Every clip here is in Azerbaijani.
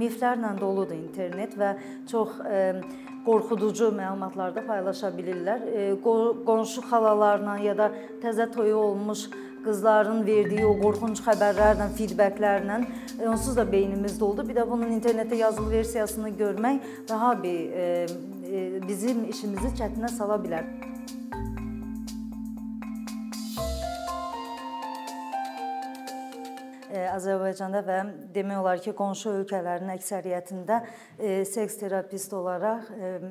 miflərlə doludur internet və çox qorxuducu məlumatlar da paylaşa bilirlər. Qonşu xalalarla ya da təzə toyu olmuş qızların verdiyi o qorxunc xəbərlərlə, feedbacklərlə onsuz da beynimiz doldu. Bir də bunun internetdə yazılı versiyasını görmək daha bir bizim işimizi çətinə sala bilər. Azərbaycanda və demək olar ki, qonşu ölkələrin əksəriyyətində seks terapist olaraq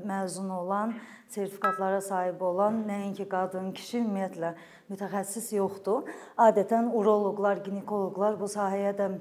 məzun olan, sertifikatlara sahib olan nəinki qadın, kişi ümumiyyətlə mütəxəssis yoxdur. Adətən uroloqlar, ginekoloqlar bu sahəyə də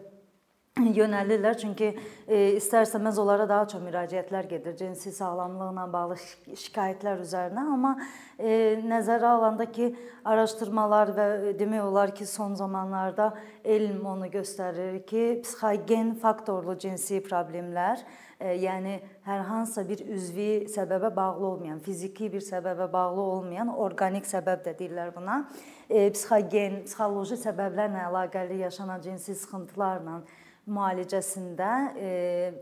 yönəlirlər çünki e, istər-istəməz onlara daha çox müraciətlər gedir cinsi sağlamlıqla bağlı şikayətlər üzərinə, amma e, nəzərə alanda ki, araşdırmalar və demək olar ki, son zamanlarda elm onu göstərir ki, psixogen faktorlu cinsi problemlər, e, yəni hər hansısa bir üzvi səbəbə bağlı olmayan, fiziki bir səbəbə bağlı olmayan orqanik səbəb də deyirlər buna. E, psixogen, psixoloji səbəblərlə əlaqəli yaşanan cinsi sıxıntılarla müalicəsində e,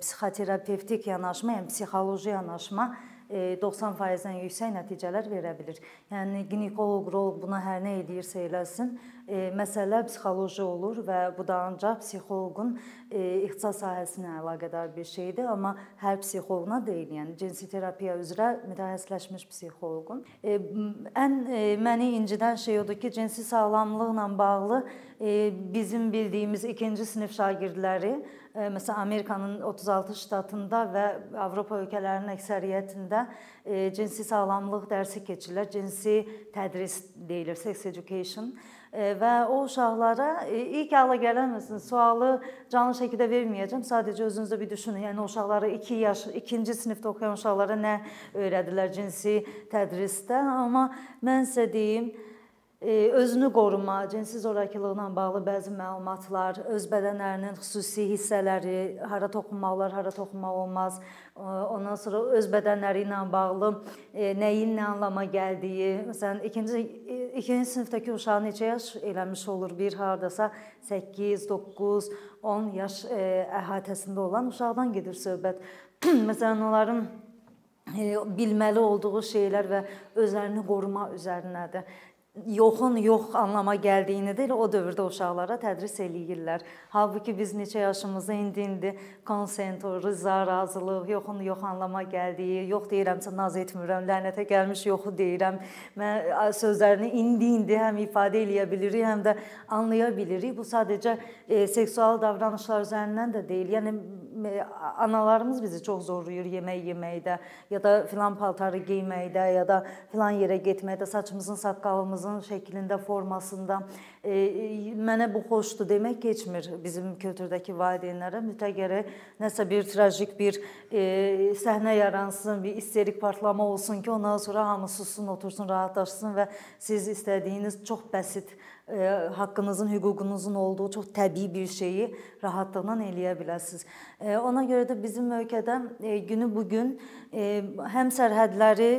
psixoterapevtik yanaşma, yəni psixoloji yanaşma 90%-dən yüksək nəticələr verə bilər. Yəni ginekoloq, uroloq buna hər nə edirsə eləsin, e, məsələ psixoloji olur və bu da ancaq psixoloqun e, ixtisas sahəsinə əlaqədar bir şeydir, amma hər psixoloquna deyil, yəni cinsi terapiya üzrə mütəxəssisləşmiş psixoloqun. E, ən e, məni incidən şey odur ki, cinsi sağlamlıqla bağlı e, bizim bildiyimiz ikinci sinif şagirdləri Məsələn, Amerikanın 36 ştatında və Avropa ölkələrinin əksəriyyətində cinsi sağlamlıq dərsi keçirlər. Cinsi tədris deyilir, sex education və o uşaqlara ilk ağla gələn sualı canlı şəkildə verməyəcəm. Sadəcə özünüzdə bir düşünün. Yəni uşaqlara 2 yaş, 2-ci sinifdə oxuyan uşaqlara nə öyrədilər cinsi tədrisdə? Amma mən sizə deyim, özünü qoruma, cinsi zorakılıqla bağlı bəzi məlumatlar, öz bədənlərinin xüsusi hissələri, hara toxunmaq olar, hara toxunmaq olmaz, ondan sonra öz bədənləri ilə bağlı nəyin nə anlama gəldiyi, məsələn, ikinci ikinci sinifdəki uşaq neçə yaş eləmiş olur, bir hardasa 8, 9, 10 yaş əhatəsində olan uşaqdan gedir söhbət. məsələn, onların bilməli olduğu şeylər və özlərini qoruma üzərinədir yoxun yox anlama gəldiyini də elə o dövrdə uşaqlara tədris eləyirlər. Halbuki biz neçə yaşımızda indi indi konsent, rıza, razılıq, yoxun yox anlama gəldiyi, yox deyirəmsə naz etmirəm, lənətə gəlmiş yoxu deyirəm. Mən sözlərini indi-indi həm ifadə eləyə bilirik, həm də anlaya bilirik. Bu sadəcə e, seksual davranışlar üzərindən də deyil. Yəni analarımız bizi çox zorlayır yemək yeməkdə ya da filan paltarı geyməkdə ya da filan yerə getməkdə, saçımızın, saqqalımızın şəklində, formasında e, mənə bu xoşdur demək keçmir bizim kültürdəki valideynlərə. Mütəqəri nəsə bir trajik bir e, səhnə yaransın, bir isterik partlama olsun ki, ondan sonra hamı sussun, otursun, rahatlaşsın və siz istədiyiniz çox bəsit haqqınızın, hüququnuzun olduğu çox təbii bir şeyi rahatlıqla eləyə biləsiniz. Ona görə də bizim ölkədə günü bu gün həm sərhədləri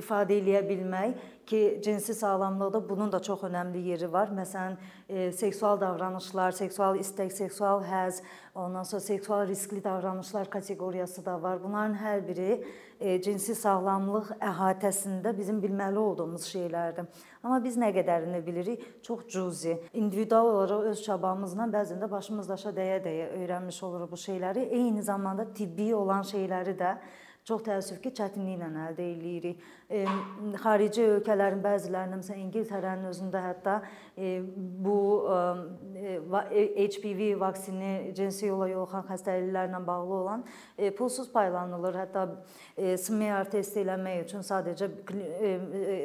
ifadə eləyə bilmək ki, cinsi sağlamlıqda bunun da çox önəmli yeri var. Məsələn, e, seksual davranışlar, seksual istək, seksual həzz, ondan sonra seksual riskli davranışlar kateqoriyası da var. Bunların hər biri e, cinsi sağlamlıq əhatəsində bizim bilməli olduğumuz şeylərdir. Amma biz nə qədərini bilirik? Çox cüzi. İndividual olaraq öz çabamızla bəzən də başımız daşa dəyə-dəyə öyrənmiş oluruq bu şeyləri. Eyni zamanda tibbi olan şeyləri də çox təəssüf ki, çətinliklə əldə eləyirik. E, xarici ölkələrin bəzilərində, məsələn İngiltərənin özündə hətta e, bu e, HPV vaksini cinsi yolla yoluxan xəstəliklərlə bağlı olan e, pulsuz paylanılır. Hətta e, smear testi eləmək üçün sadəcə e,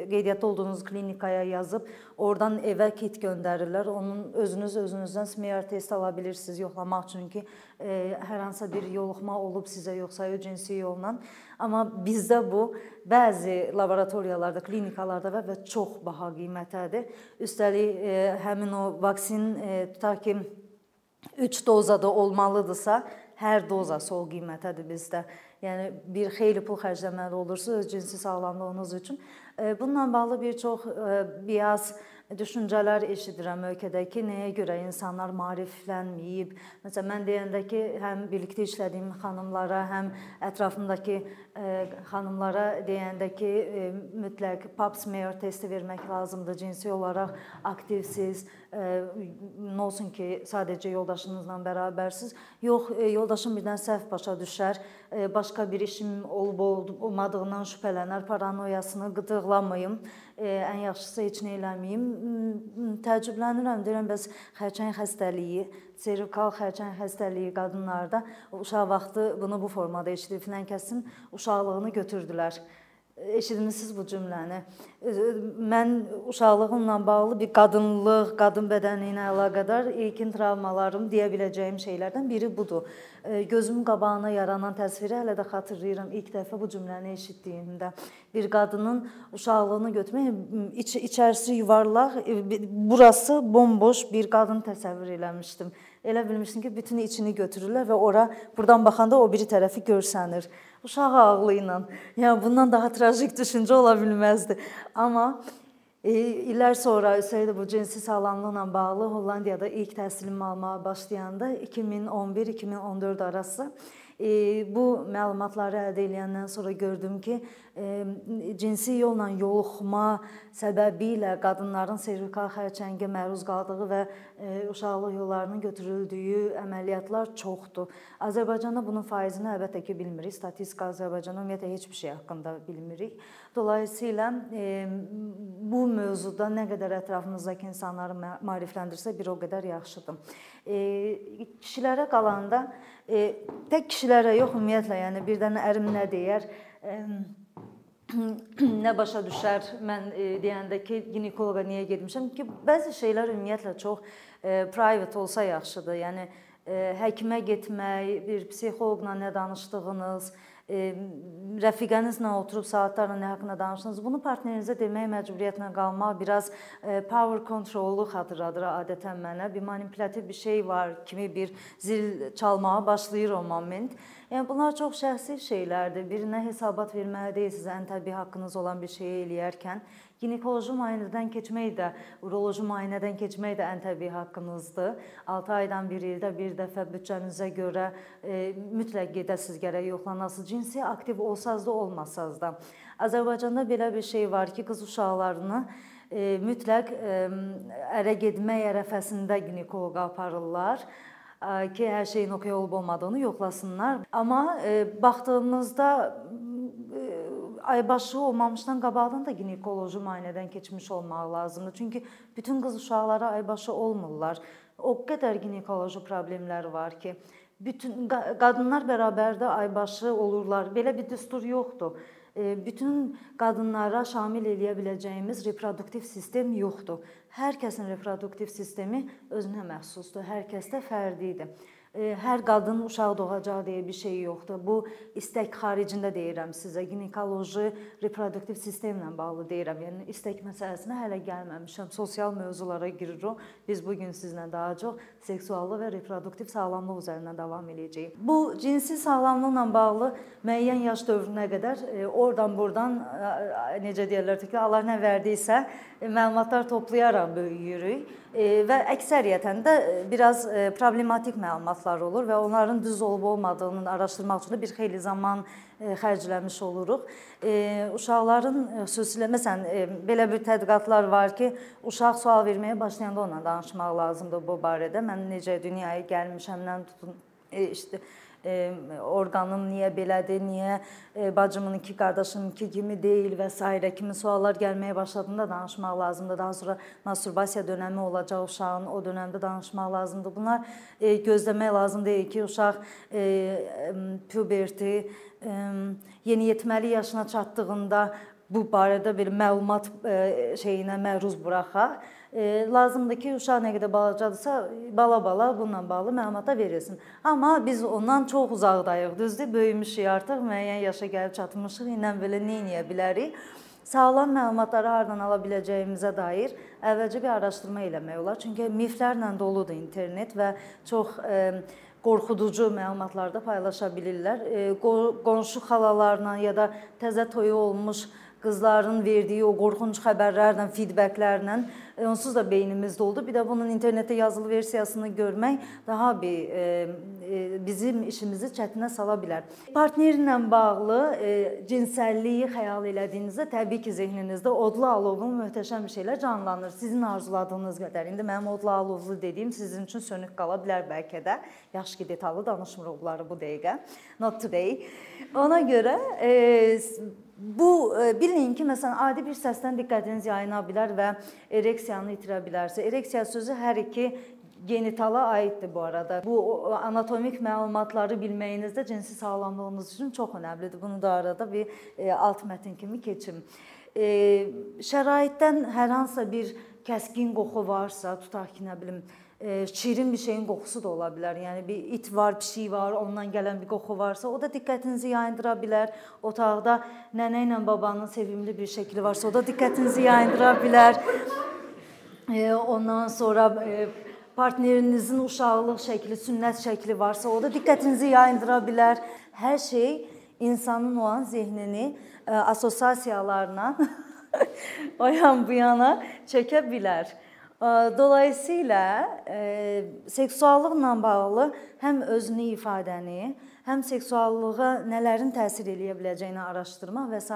qeydiyyatda olduğunuz klinikaya yazıb oradan evə kit göndərirlər. Onun özünüz özünüzdən smear test ala bilirsiniz yoxlamaq üçün ki, e, hər hansısa bir yoluxma olub sizə yoxsa yox cinsi yolla. Amma bizdə bu bəzi laboratoriyalarda, klinikalarda və, və çox baha qiymətədir. Üstəlik e, həmin o vaksin e, tutaq ki 3 dozada olmalıdırsa, hər dozası o qiymətədir bizdə. Yəni bir xeyli pul xərcləməli olursunuz öz cinsi sağlamlığınız üçün. E, bununla bağlı bir çox bias düşüncələr eşidirəm ölkədəki nəyə görə insanlar maariflənməyib. Məsələn, mən deyəndə ki, həm birlikdə işlədiyim xanımlara, həm ətrafımdakı xanımlara deyəndə ki, mütləq pap smear testi vermək lazımdır. Cinsi olaraq aktivsiz, nə olsun ki, sadəcə yoldaşınızla bərabərsiz. Yox, yoldaşım birdən səhv başa düşər, başqa bir işim olub olmadığından şübhələnər, paranoyasını qıdıqlamayım. Ən yaxşısı heç nə eləməyim. Təəccüblənirəm, deyirəm bəs xərçəng xəstəliyi, servikal xərçəng xəstəliyi qadınlarda uşaq vaxtı bunu bu formada eşidib filan kəsin uşaqlığını götürdülər. Eşitmisiniz bu cümləni? Mən uşaqlığımla bağlı bir qadınlıq, qadın bədəni ilə əlaqədar ilkin travmalarım deyə biləcəyim şeylərdən biri budur. Gözümün qabağına yaranan təsviri hələ də xatırlayıram. İlk dəfə bu cümləni eşitdiyimdə bir qadının uşaqlığını götürmək, iç içərisi yuvarlaq, burası bomboş bir qadın təsəvvür eləmişdim. Elə bilmişdim ki, bütün içini götürürlər və ora burdan baxanda o biri tərəfi görsənir uşaq ağlı ilə. Yəni bundan daha trajik düşüncə ola bilməzdi. Amma e, illər sonra üstəlik bu cinsi sağlamlıqla bağlı Hollandiyada ilk təhsilimi almağa başlayanda 2011-2014 arası e, bu məlumatları əldə edəndən sonra gördüm ki, cinsi yolla yoluxma səbəbi ilə qadınların servikal xərçəngə məruz qaldığı və uşaqlıq yollarının götürüldüyü əməliyyatlar çoxdur. Azərbaycanda bunun faizini əlbəttə ki, bilmirik. Statistika Azərbaycanda ümumiyyətlə heç bir şey haqqında bilmirik. Dolayısıyla bu mövzuda nə qədər ətrafımızdakı insanları maarifləndirsə bir o qədər yaxşıdır. Kişilərə qalanda tək kişilərə yox, ümumiyyətlə, yəni birdən ərim nə deyər? nə başa düşər mən e, deyəndə ki, ginekoloqa niyə getmişəm ki, bəzi şeylər ümumiyyətlə çox e, private olsa yaxşıdır. Yəni e, həkimə getmək, bir psixoloqla nə danışdığınız, rəfiqənizlə oturub saatlarla nə haqqında danışdınız, bunu partnerinizə demək məcburiyyətinə qalmaq biraz power control-lu xatırladır adətən mənə. Bir manipulyativ bir şey var kimi bir zil çalmağa başlayır o moment. Yəni bunlar çox şəxsi şeylərdir. Birinə hesabat verməli deyilsiniz ən təbii haqqınız olan bir şeyi eləyərkən. Ginekoloji müayinədən keçmək də, uroloji müayinədən keçmək də ən təbii haqqınızdır. 6 aydan bir ildə bir dəfə büdcənizə görə e, mütləq gedəsiz, gərək yoxlanasınız. Cinsi aktiv olsaz da, olmasaz da. Azərbaycanda belə bir şey var ki, qız uşaqlarını e, mütləq e, ərə getmək ərəfəsində ginekoloqa aparırlar ki, hər şeyin okey olub olmadığını yoxlasınlar. Amma e, baxdığımızda e, aybaşı olmamışdan qabaqdan da ginekoloji müayinədən keçmiş olmaq lazımdır. Çünki bütün qız uşaqları aybaşı olmurlar. O qədər ginekoloji problemlər var ki, bütün qadınlar bərabərdə aybaşı olurlar. Belə bir düstur yoxdur bütün qadınlara şamil eləyə biləcəyimiz reproduktiv sistem yoxdur. Hər kəsin reproduktiv sistemi özünə məxsusdur. Hər kəsdə fərdidir hər qadın uşaq doğacaq deyə bir şey yoxdur. Bu istək xaricində deyirəm sizə, ginekoloji, reproduktiv sistemlə bağlı deyirəm. Yəni istək məsələsinə hələ gəlməmişəm. Sosial mövzulara giririk. Biz bu gün sizlə daha çox seksuallıq və reproduktiv sağlamlıq üzərindən davam eləyəcəyik. Bu cinsi sağlamlıqla bağlı müəyyən yaş dövrünə qədər e, oradan-burdan e, necə deyirlər ki, Allah nə verdiysə e, məlumatlar toplayaraq böyüyürük və əksəriyyətən də biraz problematik məlumatlar olur və onların düz olub-olmadığını araşdırmaq üçün də bir xeyli zaman xərcləmiş oluruq. Uşaqların xüsusilə məsələn belə bir tədqiqatlar var ki, uşaq sual verməyə başlayanda onunla danışmaq lazımdır bu barədə. Mən necə dünyaya gəlmişəmdən tutun işte orqanım niyə belədir, niyə bacımın iki qardaşımınki kimi deyil və s. kimi suallar gəlməyə başladığında danışmaq lazımdır. Daha sonra masturbasiya dönəmi olacaq uşağın, o dövrdə danışmaq lazımdır. Bunlar gözləmək lazım deyil ki, uşaq puberti yeniyetməli yaşına çatdığında bu barədə bir məlumat şeyinə məruz buraxaq lazımdır ki, uşaq nə qədər balacadırsa, bala-bala bununla bağlı məlumata verilsin. Amma biz ondan çox uzaqdayıq, düzdür? Böyümüşük artıq, müəyyən yaşa gəlib çatmışıq. İndi belə nə edə bilərik? Sağlam məlumatları hardan ala biləcəyimizə dair əvvəlcə bir araşdırma eləmək olar. Çünki miflərlə doludur internet və çox e, qorxuducu məlumatlar da paylaşa bilirlər. E, qonşu xalalarla ya da təzə toyu olmuş qızların verdiyi o qorxunc xəbərlərlə, feedbacklərlə onsuz da beynimizdə oldu. Bir də bunun internetdə yazılı versiyasını görmək daha bir e, e, bizim işimizi çətinə sala bilər. Partnerlə bağlı e, cinsəlliyi xəyal elədiyinizdə təbii ki, zehninizdə odlu alovun möhtəşəm şeylər canlanır. Sizin arzuladığınız qədər. İndi mənim odlu alovlu dediyim sizin üçün sönük qala bilər bəlkə də. Yaxşı ki, detallı danışmırıq bunları bu dəqiqə. Not today. Ona görə e, Bu e, bilin ki, məsələn, adi bir səsdən diqqətiniz yayına bilər və ereksiyanı itirə bilərsə. Ereksiya sözü hər iki genitala aiddir bu arada. Bu anatomik məlumatları bilməyiniz də cinsi sağlamlığınız üçün çox əhəmilidir. Bunu da arada bir e, alt mətn kimi keçim. E, şəraitdən hər hansısa bir kəskin qoxu varsa, tutaq ki, nə bilim, şirin bir şeyin qoxusu da ola bilər. Yəni bir it var, pişik var, ondan gələn bir qoxu varsa, o da diqqətinizi yayındıra bilər. Otaqda nənə ilə babanın sevimli bir şəkli varsa, o da diqqətinizi yayındıra bilər. Ondan sonra partnerinizin uşaqlıq şəkli, sünnət şəkli varsa, o da diqqətinizi yayındıra bilər. Hər şey insanın o an zehnini assosiasiyalarla o yan bu yana çəkə bilər. Dolayısıyla e, seksuallıqla bağlı həm özünü ifadəni, həm seksuallığa nələrin təsir eləyə biləcəyini araşdırmaq və s.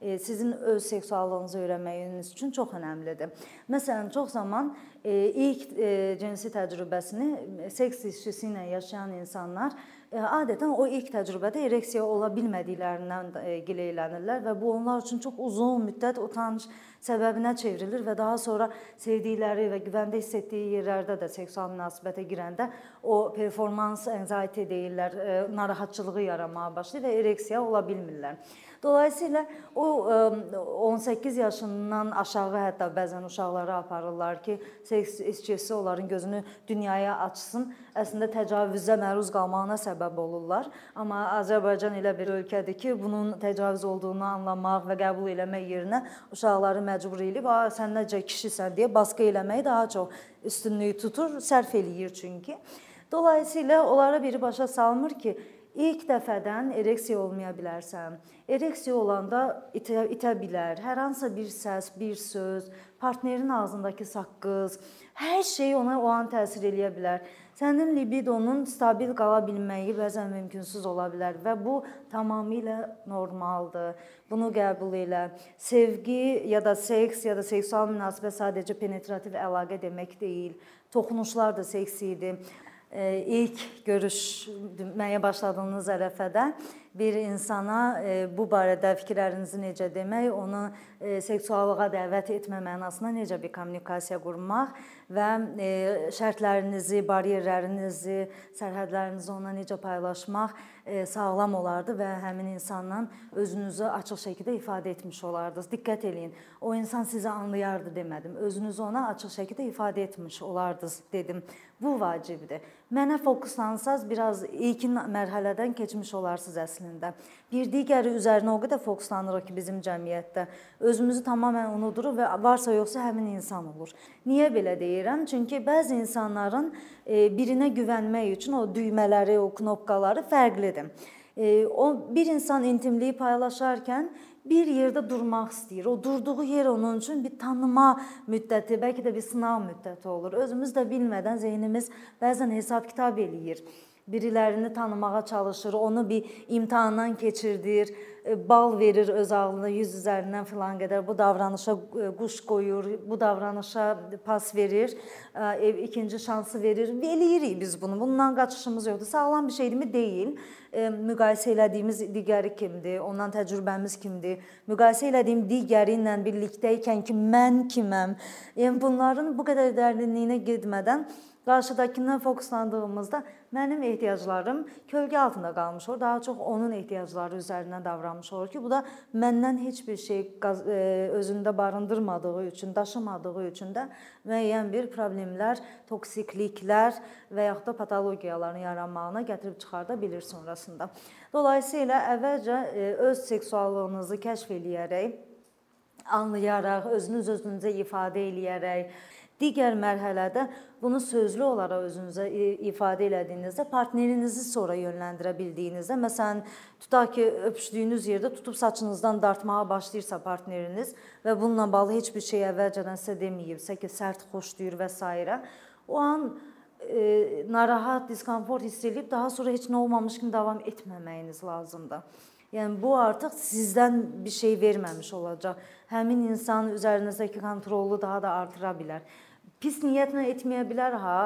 E, sizin öz seksuallığınızı öyrənməyiniz üçün çox əhəmilidir. Məsələn, çox zaman e, ilk e, cinsi təcrübəsini seks işçisi ilə yaşayan insanlar adətən o ilk təcrübədə ereksiya ola bilmədiklərindən gileylənirlər və bu onlar üçün çox uzun müddət utanc səbəbinə çevrilir və daha sonra sevdikləri və güvəndə hiss etdiyi yerlərdə də seksual münasibətə girəndə o performans anxiety deyirlər, narahatçılığı yaranmağa başlayır və ereksiya ola bilmirlər. Dolayısıyla o 18 yaşından aşağı hətta bəzən uşaqları aparırlar ki, seks işçisi onların gözünü dünyaya açsın. Əslində təcavüzə məruz qalmağına səbəb olurlar. Amma Azərbaycan elə bir ölkədir ki, bunun təcavüz olduğunu anlamaq və qəbul eləmək yerinə uşaqları məcbur edib, "A, sən necə kişisən" deyə baskı eləməyi daha çox üstünlüyü tutur, sərf eləyir çünki. Dolayısıyla onlara biri başa salmır ki, İlk dəfədən ereksiya olmaya bilərsən. Ereksiya olanda itə, itə bilər. Hər hansısa bir səs, bir söz, partnerin ağzındakı saqqız, hər şey ona o an təsir eləyə bilər. Sənin libidonun stabil qala bilməyi bəzən mümkünsüz ola bilər və bu tamamilə normaldır. Bunu qəbul elə. Sevgi ya da seks ya da seksual münasibət sadəcə penetrativ əlaqə demək deyil. Toxunuşlar da seksidir ilk görüşməyə başladığınız ərəfədə bir insana bu barədə fikirlərinizi necə demək, onu seksuallığa dəvət etmə mənasında necə bir kommunikasiya qurmaq və şərtlərinizi, baryerlərinizi, sərhədlərinizi ona necə paylaşmaq sağlam olardı və həmin insandan özünüzü açıq şəkildə ifadə etmiş olardınız. Diqqət eləyin. O insan sizi anlayardı demədim. Özünüzü ona açıq şəkildə ifadə etmiş olardınız dedim. Bu vacibdir. Mənə fokuslansaz biraz ilkin mərhələdən keçmiş olarsınız əslində. Bir digəri üzərinə o qədər fokuslanırıq ki, bizim cəmiyyətdə özümüzü tamamilə unuduruq və varsa yoxsa həmin insan olur. Niyə belə deyirəm? Çünki bəzi insanların e, birinə güvənmək üçün o düymələri, o knopkaları fərqlidir. E, o bir insan intimliyi paylaşarkən bir yerdə durmaq istəyir. O durduğu yer onun üçün bir tanıma müddəti, bəlkə də bir sınaq müddəti olur. Özümüz də bilmədən zehnimiz bəzən hesab-kitab eləyir. Birilərini tanımağa çalışır, onu bir imtahandan keçirdir E, bal verir öz ağlına 100 üzərindən filan qədər bu davranışa e, quş qoyur, bu davranışa pas verir, ev ikinci şansı verir. Eləyirik biz bunu. Bundan qaçışımız yoxdur. Sağlam bir şeydirmi? Deyil. E, müqayisə elədiyimiz digəri kimdir? Ondan təcrübəmiz kimdir? Müqayisə elədiyim digəri ilə birlikdə ikən ki, mən kiməm? Yəni bunların bu qədər dərinliyinə getmədən qarşıdakından fokuslandığımızda mənim ehtiyaclarım kölgə altında qalmış olur. Daha çox onun ehtiyacları üzərindən davranmış olur ki, bu da məndən heç bir şey e, özündə barındırmadığı üçün, daşımadığı üçün də müəyyən bir problemlər, toksikliklər və yaxud da patologiyaların yaranmağına gətirib çıxarda bilir sonrasında. Dolayısıyla əvvəlcə e, öz seksuallığınızı kəşf eləyərək, anlayaraq, özünüz özünüzə ifadə eləyərək Digər mərhələdə bunu sözlü olaraq özünüzə ifadə elədiyinizdə partnerinizi sonra yönləndirə bildiyinizdə, məsələn, tutaq ki, öpüşdüyünüz yerdə tutub saçınızdan dartmağa başlayırsa partneriniz və bununla bağlı heç bir şey əvvəlcədən sizə deməyibsə ki, sərt xoşlayır və s. o an e, narahat, diskomfort hiss edib daha sonra heç nə olmamış kimi davam etməməyiniz lazımdır. Yəni bu artıq sizdən bir şey verməmiş olacaq. Həmin insan üzərinizdəki kontrolu daha da artıra bilər pis niyyətlə etməyə bilər ha.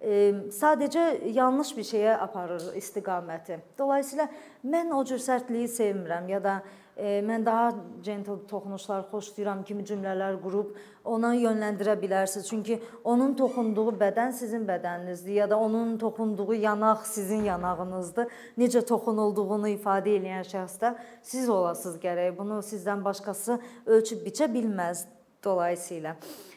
E, sadəcə yanlış bir şeyə aparır istiqaməti. Dolayısıyla mən o cür sərtliyi sevmirəm ya da e, mən daha gentle toxunuşlar xoşlayıram kimi cümlələr qurub ona yönləndirə bilərsiniz. Çünki onun toxunduğu bədən sizin bədəninizdir ya da onun toxunduğu yanaq sizin yanağınızdır. Necə toxunulduğunu ifadə edən şəxs də siz olasınız gərək. Bunu sizdən başqası ölçüb biçə bilməz dolayısıyla. E,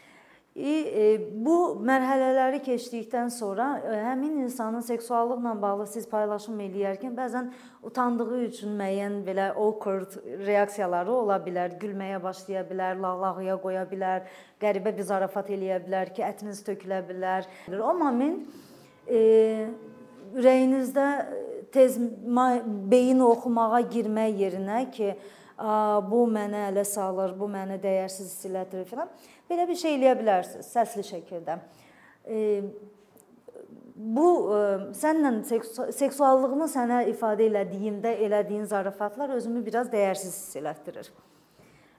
bu mərhələləri keçdikdən sonra e, həmin insanın seksuallıqla bağlı siz paylaşım eləyərkən bəzən utandığı üçün müəyyən belə awkward reaksiyaları ola bilər. Gülməyə başlaya bilər, lağlağıya qoya bilər, qəribə bir zarafat eləyə bilər ki, ətiniz tökülə bilər. O moment e, ürəyinizdə tez beyin oxumağa girmək yerinə ki, bu mənə ələ salır, bu məni dəyərsiz hiss elədir filan. Belə bir şey eləyə bilərsiniz səsli şəkildə. Bu sənlə seksuallığını sənə ifadə elədiyimdə elədiyin zarafatlar özümü biraz dəyərsiz hiss elətdirir.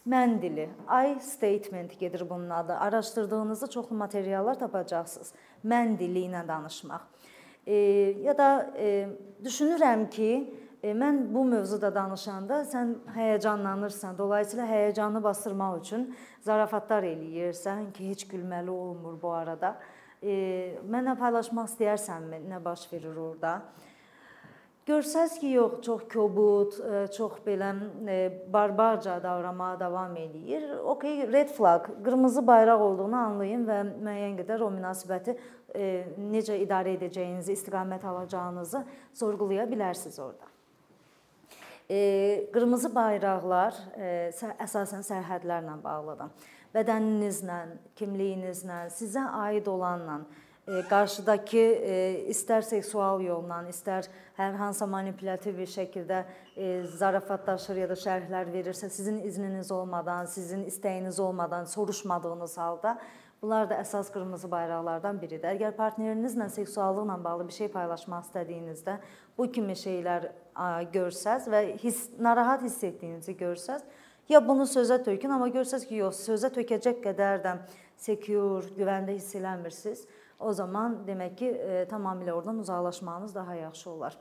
Mən dili, I statement gedir bunun adı. Araşdırdığınızda çoxlu materiallar tapacaqsınız. Mən dili ilə danışmaq. E, ya da e, düşünürəm ki, E, mən bu mövzuda danışanda sən həyəcanlanırsan. Dolayısıyla həyəcanı basdırmaq üçün zarafatlar eləyirsən ki, heç gülməli olmur bu arada. E, mənlə paylaşmaq istəyirsənmi nə baş verir orada? Görsəz ki, yox, çox kobud, e, çox belə barbarca davranmağa davam eləyir. Okay, red flag, qırmızı bayraq olduğunu anlayın və müəyyən qədər o münasibəti necə idarə edəcəyinizi, istiqamət alacağınızı sorğulaya bilərsiniz orada. Qırmızı bayraqlar əsasən sərhədlərlə bağlıdır. Bədəninizlə, kimliyinizlə, sizə aid olanla qarşıdakı istər seksual yolla, istər hər hansı manipulyativ bir şəkildə zarafatlaşır ya da şərhlər verirsə, sizin izniniz olmadan, sizin istəyiniz olmadan, soruşmadığınız halda Bunlar da əsas qırmızı bayraqlardan biridir. Əgər partnerinizlə seksuallıqla bağlı bir şey paylaşmaq istədiyinizdə bu kimi şeylər görsəz və hiss narahat hiss etdiyinizi görsəz, ya bunu sözə tökün, amma görsəz ki, yox, sözə tökəcək qədər də secure, güvəndə hiss eləmirsiniz, o zaman demək ki, e, tamamilə oradan uzaqlaşmağınız daha yaxşı olar.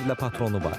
yüzlərlə patronu var.